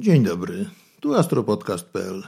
Dzień dobry, tu astropodcast.pl.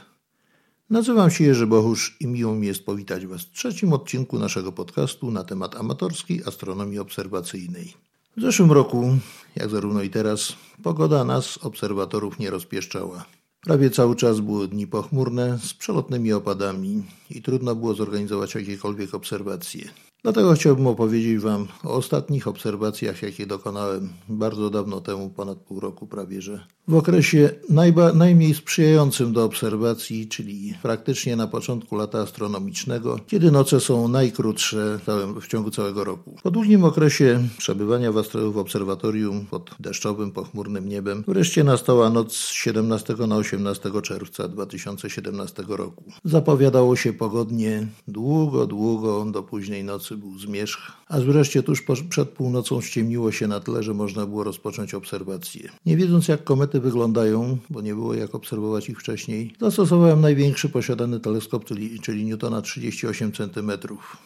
Nazywam się Jerzy Bohusz i miło mi jest powitać Was w trzecim odcinku naszego podcastu na temat amatorskiej astronomii obserwacyjnej. W zeszłym roku, jak zarówno i teraz, pogoda nas, obserwatorów, nie rozpieszczała. Prawie cały czas były dni pochmurne z przelotnymi opadami i trudno było zorganizować jakiekolwiek obserwacje. Dlatego chciałbym opowiedzieć Wam o ostatnich obserwacjach, jakie dokonałem bardzo dawno temu, ponad pół roku prawie, że w okresie najba, najmniej sprzyjającym do obserwacji, czyli praktycznie na początku lata astronomicznego, kiedy noce są najkrótsze w ciągu całego roku. Po długim okresie przebywania w, w obserwatorium pod deszczowym, pochmurnym niebem, wreszcie nastała noc z 17 na 18 czerwca 2017 roku. Zapowiadało się pogodnie długo, długo do późnej nocy był zmierzch, a wreszcie tuż po, przed północą ściemniło się na tyle, że można było rozpocząć obserwacje. Nie wiedząc jak komety wyglądają, bo nie było jak obserwować ich wcześniej, zastosowałem największy posiadany teleskop, czyli, czyli Newtona 38 cm.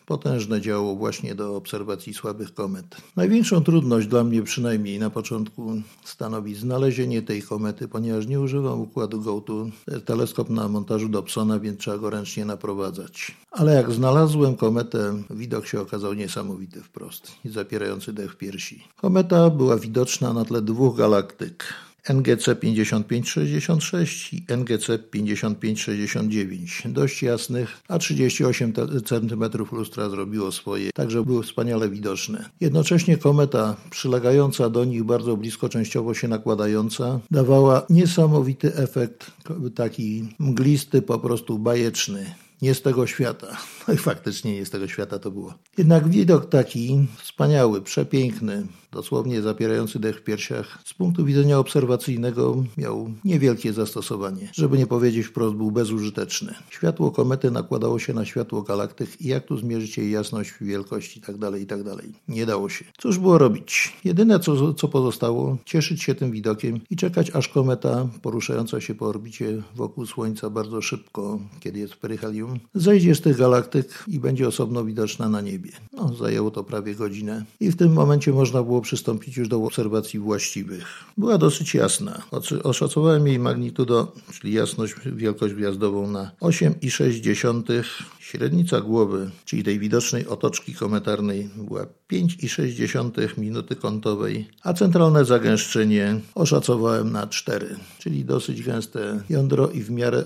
Potężne działo właśnie do obserwacji słabych komet. Największą trudność dla mnie przynajmniej na początku stanowi znalezienie tej komety, ponieważ nie używam układu GoTo. Teleskop na montażu Dobsona, więc trzeba go ręcznie naprowadzać. Ale jak znalazłem kometę, widok się się okazał niesamowity wprost i zapierający dech w piersi. Kometa była widoczna na tle dwóch galaktyk. NGC 5566 i NGC 5569. Dość jasnych, a 38 cm lustra zrobiło swoje, także były wspaniale widoczne. Jednocześnie kometa przylegająca do nich bardzo blisko, częściowo się nakładająca, dawała niesamowity efekt, taki mglisty, po prostu bajeczny nie z tego świata. No i faktycznie nie z tego świata to było. Jednak widok taki wspaniały, przepiękny, dosłownie zapierający dech w piersiach, z punktu widzenia obserwacyjnego miał niewielkie zastosowanie. Żeby nie powiedzieć wprost, był bezużyteczny. Światło komety nakładało się na światło galaktyk i jak tu zmierzyć jej jasność, wielkość itd., tak itd. Tak nie dało się. Cóż było robić? Jedyne, co, co pozostało, cieszyć się tym widokiem i czekać, aż kometa poruszająca się po orbicie wokół Słońca bardzo szybko, kiedy jest w peryhelium, zejdzie z tych galaktyk i będzie osobno widoczna na niebie. No, zajęło to prawie godzinę i w tym momencie można było przystąpić już do obserwacji właściwych. Była dosyć jasna. Oszacowałem jej magnitudo, czyli jasność, wielkość gwiazdową na 8,6. Średnica głowy, czyli tej widocznej otoczki kometarnej, była 5,6 minuty kątowej, a centralne zagęszczenie oszacowałem na 4, czyli dosyć gęste jądro i w miarę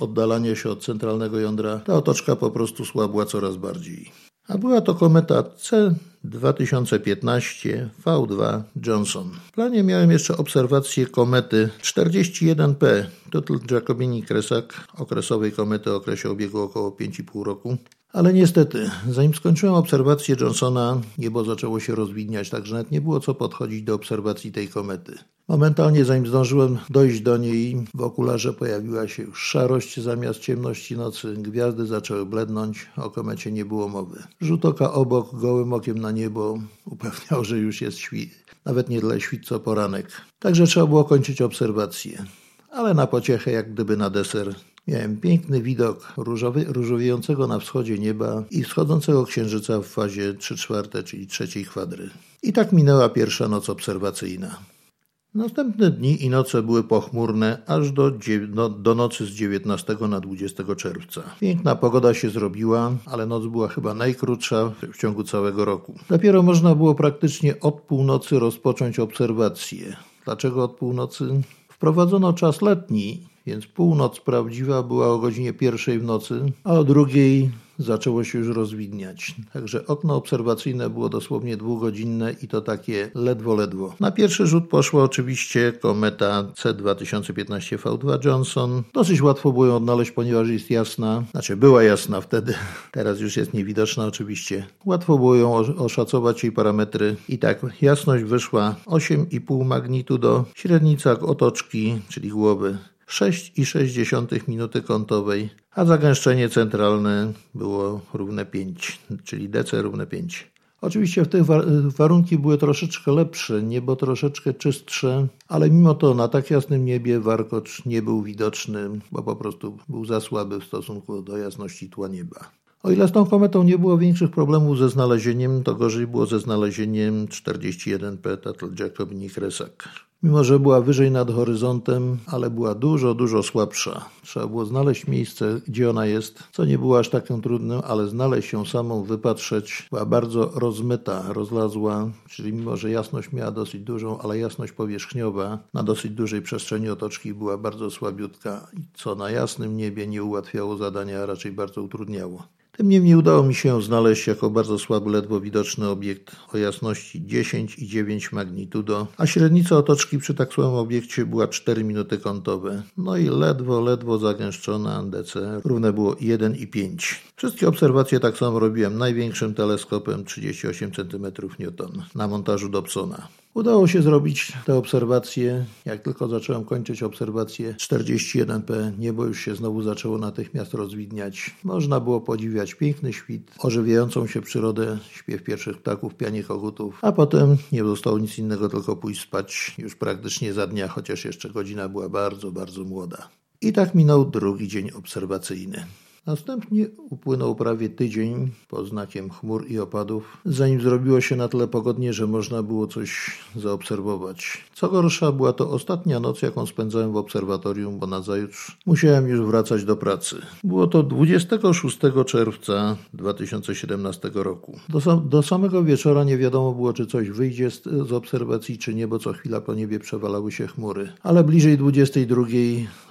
oddalania się od centralnego jądra ta otoczka po prostu słabła coraz bardziej a była to kometa C 2015 V2 Johnson. W planie miałem jeszcze obserwację komety 41P Tuttle Jacobini Kresak, okresowej komety o okresie obiegu około 5,5 roku. Ale niestety, zanim skończyłem obserwację Johnsona, niebo zaczęło się rozwidniać, także nawet nie było co podchodzić do obserwacji tej komety. Momentalnie, zanim zdążyłem dojść do niej, w okularze pojawiła się już szarość zamiast ciemności nocy, gwiazdy zaczęły blednąć, o komecie nie było mowy. Rzut oka obok, gołym okiem na niebo upewniał, że już jest świt, nawet nie tyle świt co poranek. Także trzeba było kończyć obserwację. Ale na pociechę, jak gdyby na deser, Miałem piękny widok różowy, różowiejącego na wschodzie nieba i wschodzącego księżyca w fazie 3 czwarte, czyli trzeciej kwadry. I tak minęła pierwsza noc obserwacyjna. Następne dni i noce były pochmurne aż do, do, do, nocy z 19 na 20 czerwca. Piękna pogoda się zrobiła, ale noc była chyba najkrótsza w ciągu całego roku. Dopiero można było praktycznie od północy rozpocząć obserwacje. Dlaczego od północy? Wprowadzono czas letni więc północ prawdziwa była o godzinie pierwszej w nocy, a o drugiej zaczęło się już rozwidniać. Także okno obserwacyjne było dosłownie dwugodzinne i to takie ledwo, ledwo. Na pierwszy rzut poszła oczywiście kometa C2015V2 Johnson. Dosyć łatwo było ją odnaleźć, ponieważ jest jasna. Znaczy była jasna wtedy, teraz już jest niewidoczna oczywiście. Łatwo było ją oszacować jej parametry i tak jasność wyszła 8,5 magnitudo, średnica otoczki, czyli głowy 6,6 minuty kątowej, a zagęszczenie centralne było równe 5, czyli DC równe 5. Oczywiście w tych warunki były troszeczkę lepsze, niebo troszeczkę czystsze, ale mimo to na tak jasnym niebie warkocz nie był widoczny, bo po prostu był za słaby w stosunku do jasności tła nieba. O ile z tą kometą nie było większych problemów ze znalezieniem, to gorzej było ze znalezieniem 41P Tuttle Jacob Kresak. Mimo, że była wyżej nad horyzontem, ale była dużo, dużo słabsza. Trzeba było znaleźć miejsce, gdzie ona jest, co nie było aż takim trudnym, ale znaleźć ją samą, wypatrzeć. Była bardzo rozmyta, rozlazła, czyli mimo, że jasność miała dosyć dużą, ale jasność powierzchniowa na dosyć dużej przestrzeni otoczki była bardzo słabiutka, co na jasnym niebie nie ułatwiało zadania, a raczej bardzo utrudniało. Tym niemniej udało mi się znaleźć jako bardzo słaby, ledwo widoczny obiekt o jasności 10,9 magnitudo, a średnica otoczki przy tak słabym obiekcie była 4 minuty kątowe. No i ledwo, ledwo zagęszczona DC równe było 1,5. Wszystkie obserwacje tak samo robiłem największym teleskopem 38 cm Newton na montażu Dobsona. Udało się zrobić te obserwacje. Jak tylko zacząłem kończyć obserwację 41P, niebo już się znowu zaczęło natychmiast rozwidniać. Można było podziwiać piękny świt, ożywiającą się przyrodę, śpiew pierwszych ptaków, pianie kogutów, a potem nie zostało nic innego, tylko pójść spać już praktycznie za dnia, chociaż jeszcze godzina była bardzo, bardzo młoda. I tak minął drugi dzień obserwacyjny. Następnie upłynął prawie tydzień pod znakiem chmur i opadów, zanim zrobiło się na tyle pogodnie, że można było coś zaobserwować. Co gorsza, była to ostatnia noc, jaką spędzałem w obserwatorium, bo na zajutrz musiałem już wracać do pracy. Było to 26 czerwca 2017 roku. Do, do samego wieczora nie wiadomo było, czy coś wyjdzie z, z obserwacji, czy nie, bo co chwila po niebie przewalały się chmury. Ale bliżej 22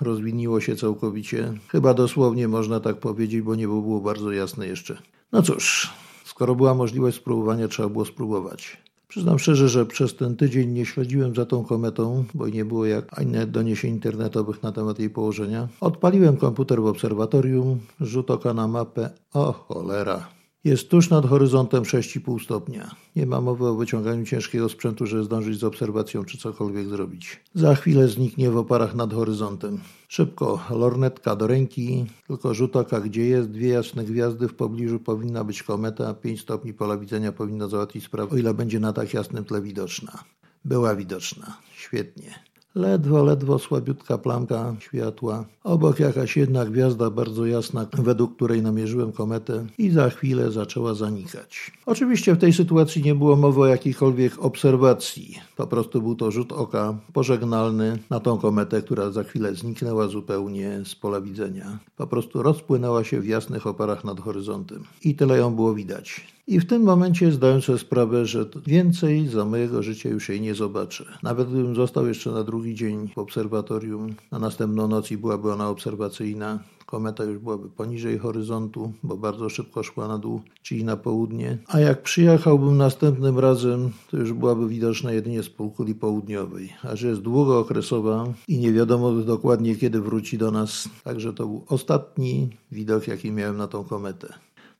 rozwiniło się całkowicie. Chyba dosłownie można tak powiedzieć, bo niebo było bardzo jasne jeszcze. No cóż, skoro była możliwość spróbowania, trzeba było spróbować. Przyznam szczerze, że przez ten tydzień nie śledziłem za tą kometą, bo nie było jak inne doniesień internetowych na temat jej położenia. Odpaliłem komputer w obserwatorium, rzut oka na mapę. O cholera, jest tuż nad horyzontem 6,5 stopnia. Nie ma mowy o wyciąganiu ciężkiego sprzętu, żeby zdążyć z obserwacją czy cokolwiek zrobić. Za chwilę zniknie w oparach nad horyzontem. Szybko, lornetka do ręki, tylko rzut oka gdzie jest, dwie jasne gwiazdy, w pobliżu powinna być kometa, 5 stopni pola widzenia powinno załatwić sprawę, o ile będzie na tak jasnym tle widoczna. Była widoczna. Świetnie. Ledwo, ledwo słabiutka plamka światła. Obok jakaś jedna gwiazda bardzo jasna, według której namierzyłem kometę i za chwilę zaczęła zanikać. Oczywiście w tej sytuacji nie było mowy o jakiejkolwiek obserwacji. Po prostu był to rzut oka pożegnalny na tą kometę, która za chwilę zniknęła zupełnie z pola widzenia. Po prostu rozpłynęła się w jasnych oparach nad horyzontem. I tyle ją było widać. I w tym momencie zdałem sobie sprawę, że więcej za mojego życia już jej nie zobaczę. Nawet gdybym został jeszcze na drugi dzień w obserwatorium, na następną noc i byłaby ona obserwacyjna, kometa już byłaby poniżej horyzontu, bo bardzo szybko szła na dół, czyli na południe. A jak przyjechałbym następnym razem, to już byłaby widoczna jedynie z półkuli południowej. A że jest długookresowa i nie wiadomo dokładnie kiedy wróci do nas, także to był ostatni widok, jaki miałem na tą kometę.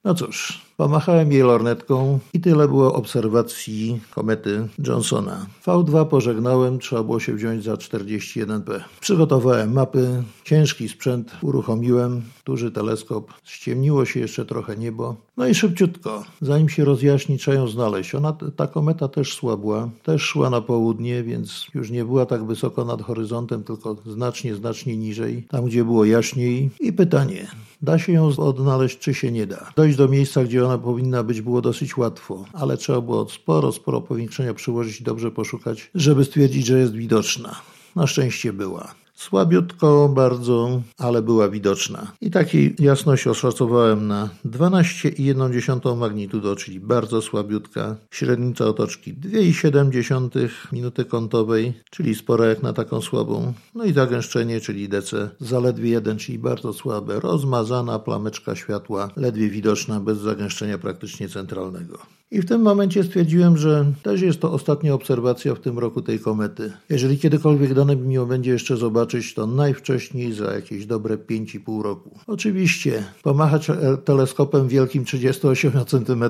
No cóż, pomachałem jej lornetką i tyle było obserwacji komety Johnsona. V2 pożegnałem, trzeba było się wziąć za 41P. Przygotowałem mapy, ciężki sprzęt uruchomiłem, duży teleskop, ściemniło się jeszcze trochę niebo. No i szybciutko, zanim się rozjaśni, trzeba ją znaleźć. Ona, ta kometa też słabła, też szła na południe, więc już nie była tak wysoko nad horyzontem, tylko znacznie, znacznie niżej, tam gdzie było jaśniej. I pytanie, Da się ją odnaleźć, czy się nie da. Dojść do miejsca, gdzie ona powinna być, było dosyć łatwo, ale trzeba było sporo, sporo powiększenia przyłożyć i dobrze poszukać, żeby stwierdzić, że jest widoczna. Na szczęście była. Słabiutko bardzo, ale była widoczna. I takiej jasność oszacowałem na 12,1 magnitudo, czyli bardzo słabiutka. Średnica otoczki 2,7 minuty kątowej, czyli spora jak na taką słabą. No i zagęszczenie, czyli DC zaledwie 1, czyli bardzo słabe. Rozmazana plameczka światła, ledwie widoczna, bez zagęszczenia praktycznie centralnego. I w tym momencie stwierdziłem, że też jest to ostatnia obserwacja w tym roku tej komety. Jeżeli kiedykolwiek dane mi ją będzie jeszcze zobaczyć, to najwcześniej za jakieś dobre 5,5 roku. Oczywiście, pomachać teleskopem wielkim 38 cm,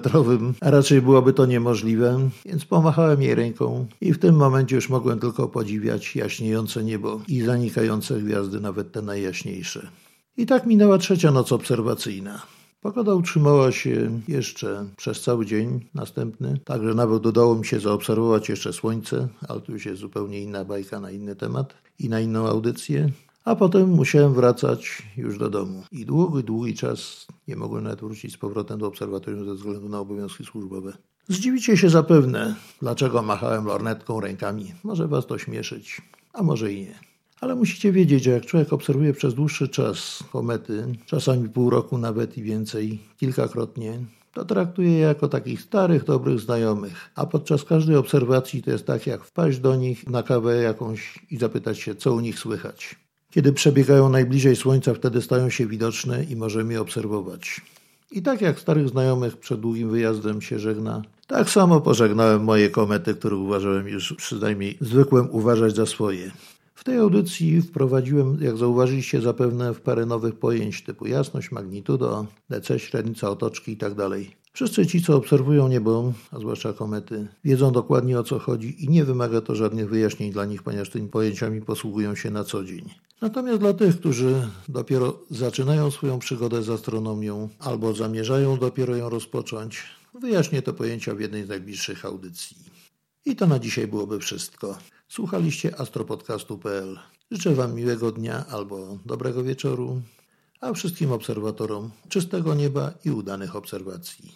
a raczej byłoby to niemożliwe, więc pomachałem jej ręką i w tym momencie już mogłem tylko podziwiać jaśniejące niebo i zanikające gwiazdy, nawet te najjaśniejsze. I tak minęła trzecia noc obserwacyjna. Pogoda utrzymała się jeszcze przez cały dzień następny, także nawet udało mi się zaobserwować jeszcze słońce, ale to już jest zupełnie inna bajka na inny temat i na inną audycję. A potem musiałem wracać już do domu. I długi, długi czas nie mogłem nawet wrócić z powrotem do obserwatorium ze względu na obowiązki służbowe. Zdziwicie się zapewne, dlaczego machałem lornetką rękami. Może was to śmieszyć, a może i nie. Ale musicie wiedzieć, że jak człowiek obserwuje przez dłuższy czas komety, czasami pół roku nawet i więcej, kilkakrotnie, to traktuje je jako takich starych, dobrych znajomych. A podczas każdej obserwacji to jest tak, jak wpaść do nich na kawę jakąś i zapytać się, co u nich słychać. Kiedy przebiegają najbliżej Słońca, wtedy stają się widoczne i możemy je obserwować. I tak jak starych znajomych przed długim wyjazdem się żegna, tak samo pożegnałem moje komety, które uważałem już przynajmniej zwykłem uważać za swoje. W tej audycji wprowadziłem, jak zauważyliście zapewne, w parę nowych pojęć typu jasność, magnitudo, DC, średnica otoczki itd. Tak Wszyscy ci, co obserwują niebo, a zwłaszcza komety, wiedzą dokładnie o co chodzi i nie wymaga to żadnych wyjaśnień dla nich, ponieważ tymi pojęciami posługują się na co dzień. Natomiast dla tych, którzy dopiero zaczynają swoją przygodę z astronomią albo zamierzają dopiero ją rozpocząć, wyjaśnię te pojęcia w jednej z najbliższych audycji. I to na dzisiaj byłoby wszystko. Słuchaliście astropodcastu.pl. Życzę Wam miłego dnia albo dobrego wieczoru, a wszystkim obserwatorom czystego nieba i udanych obserwacji.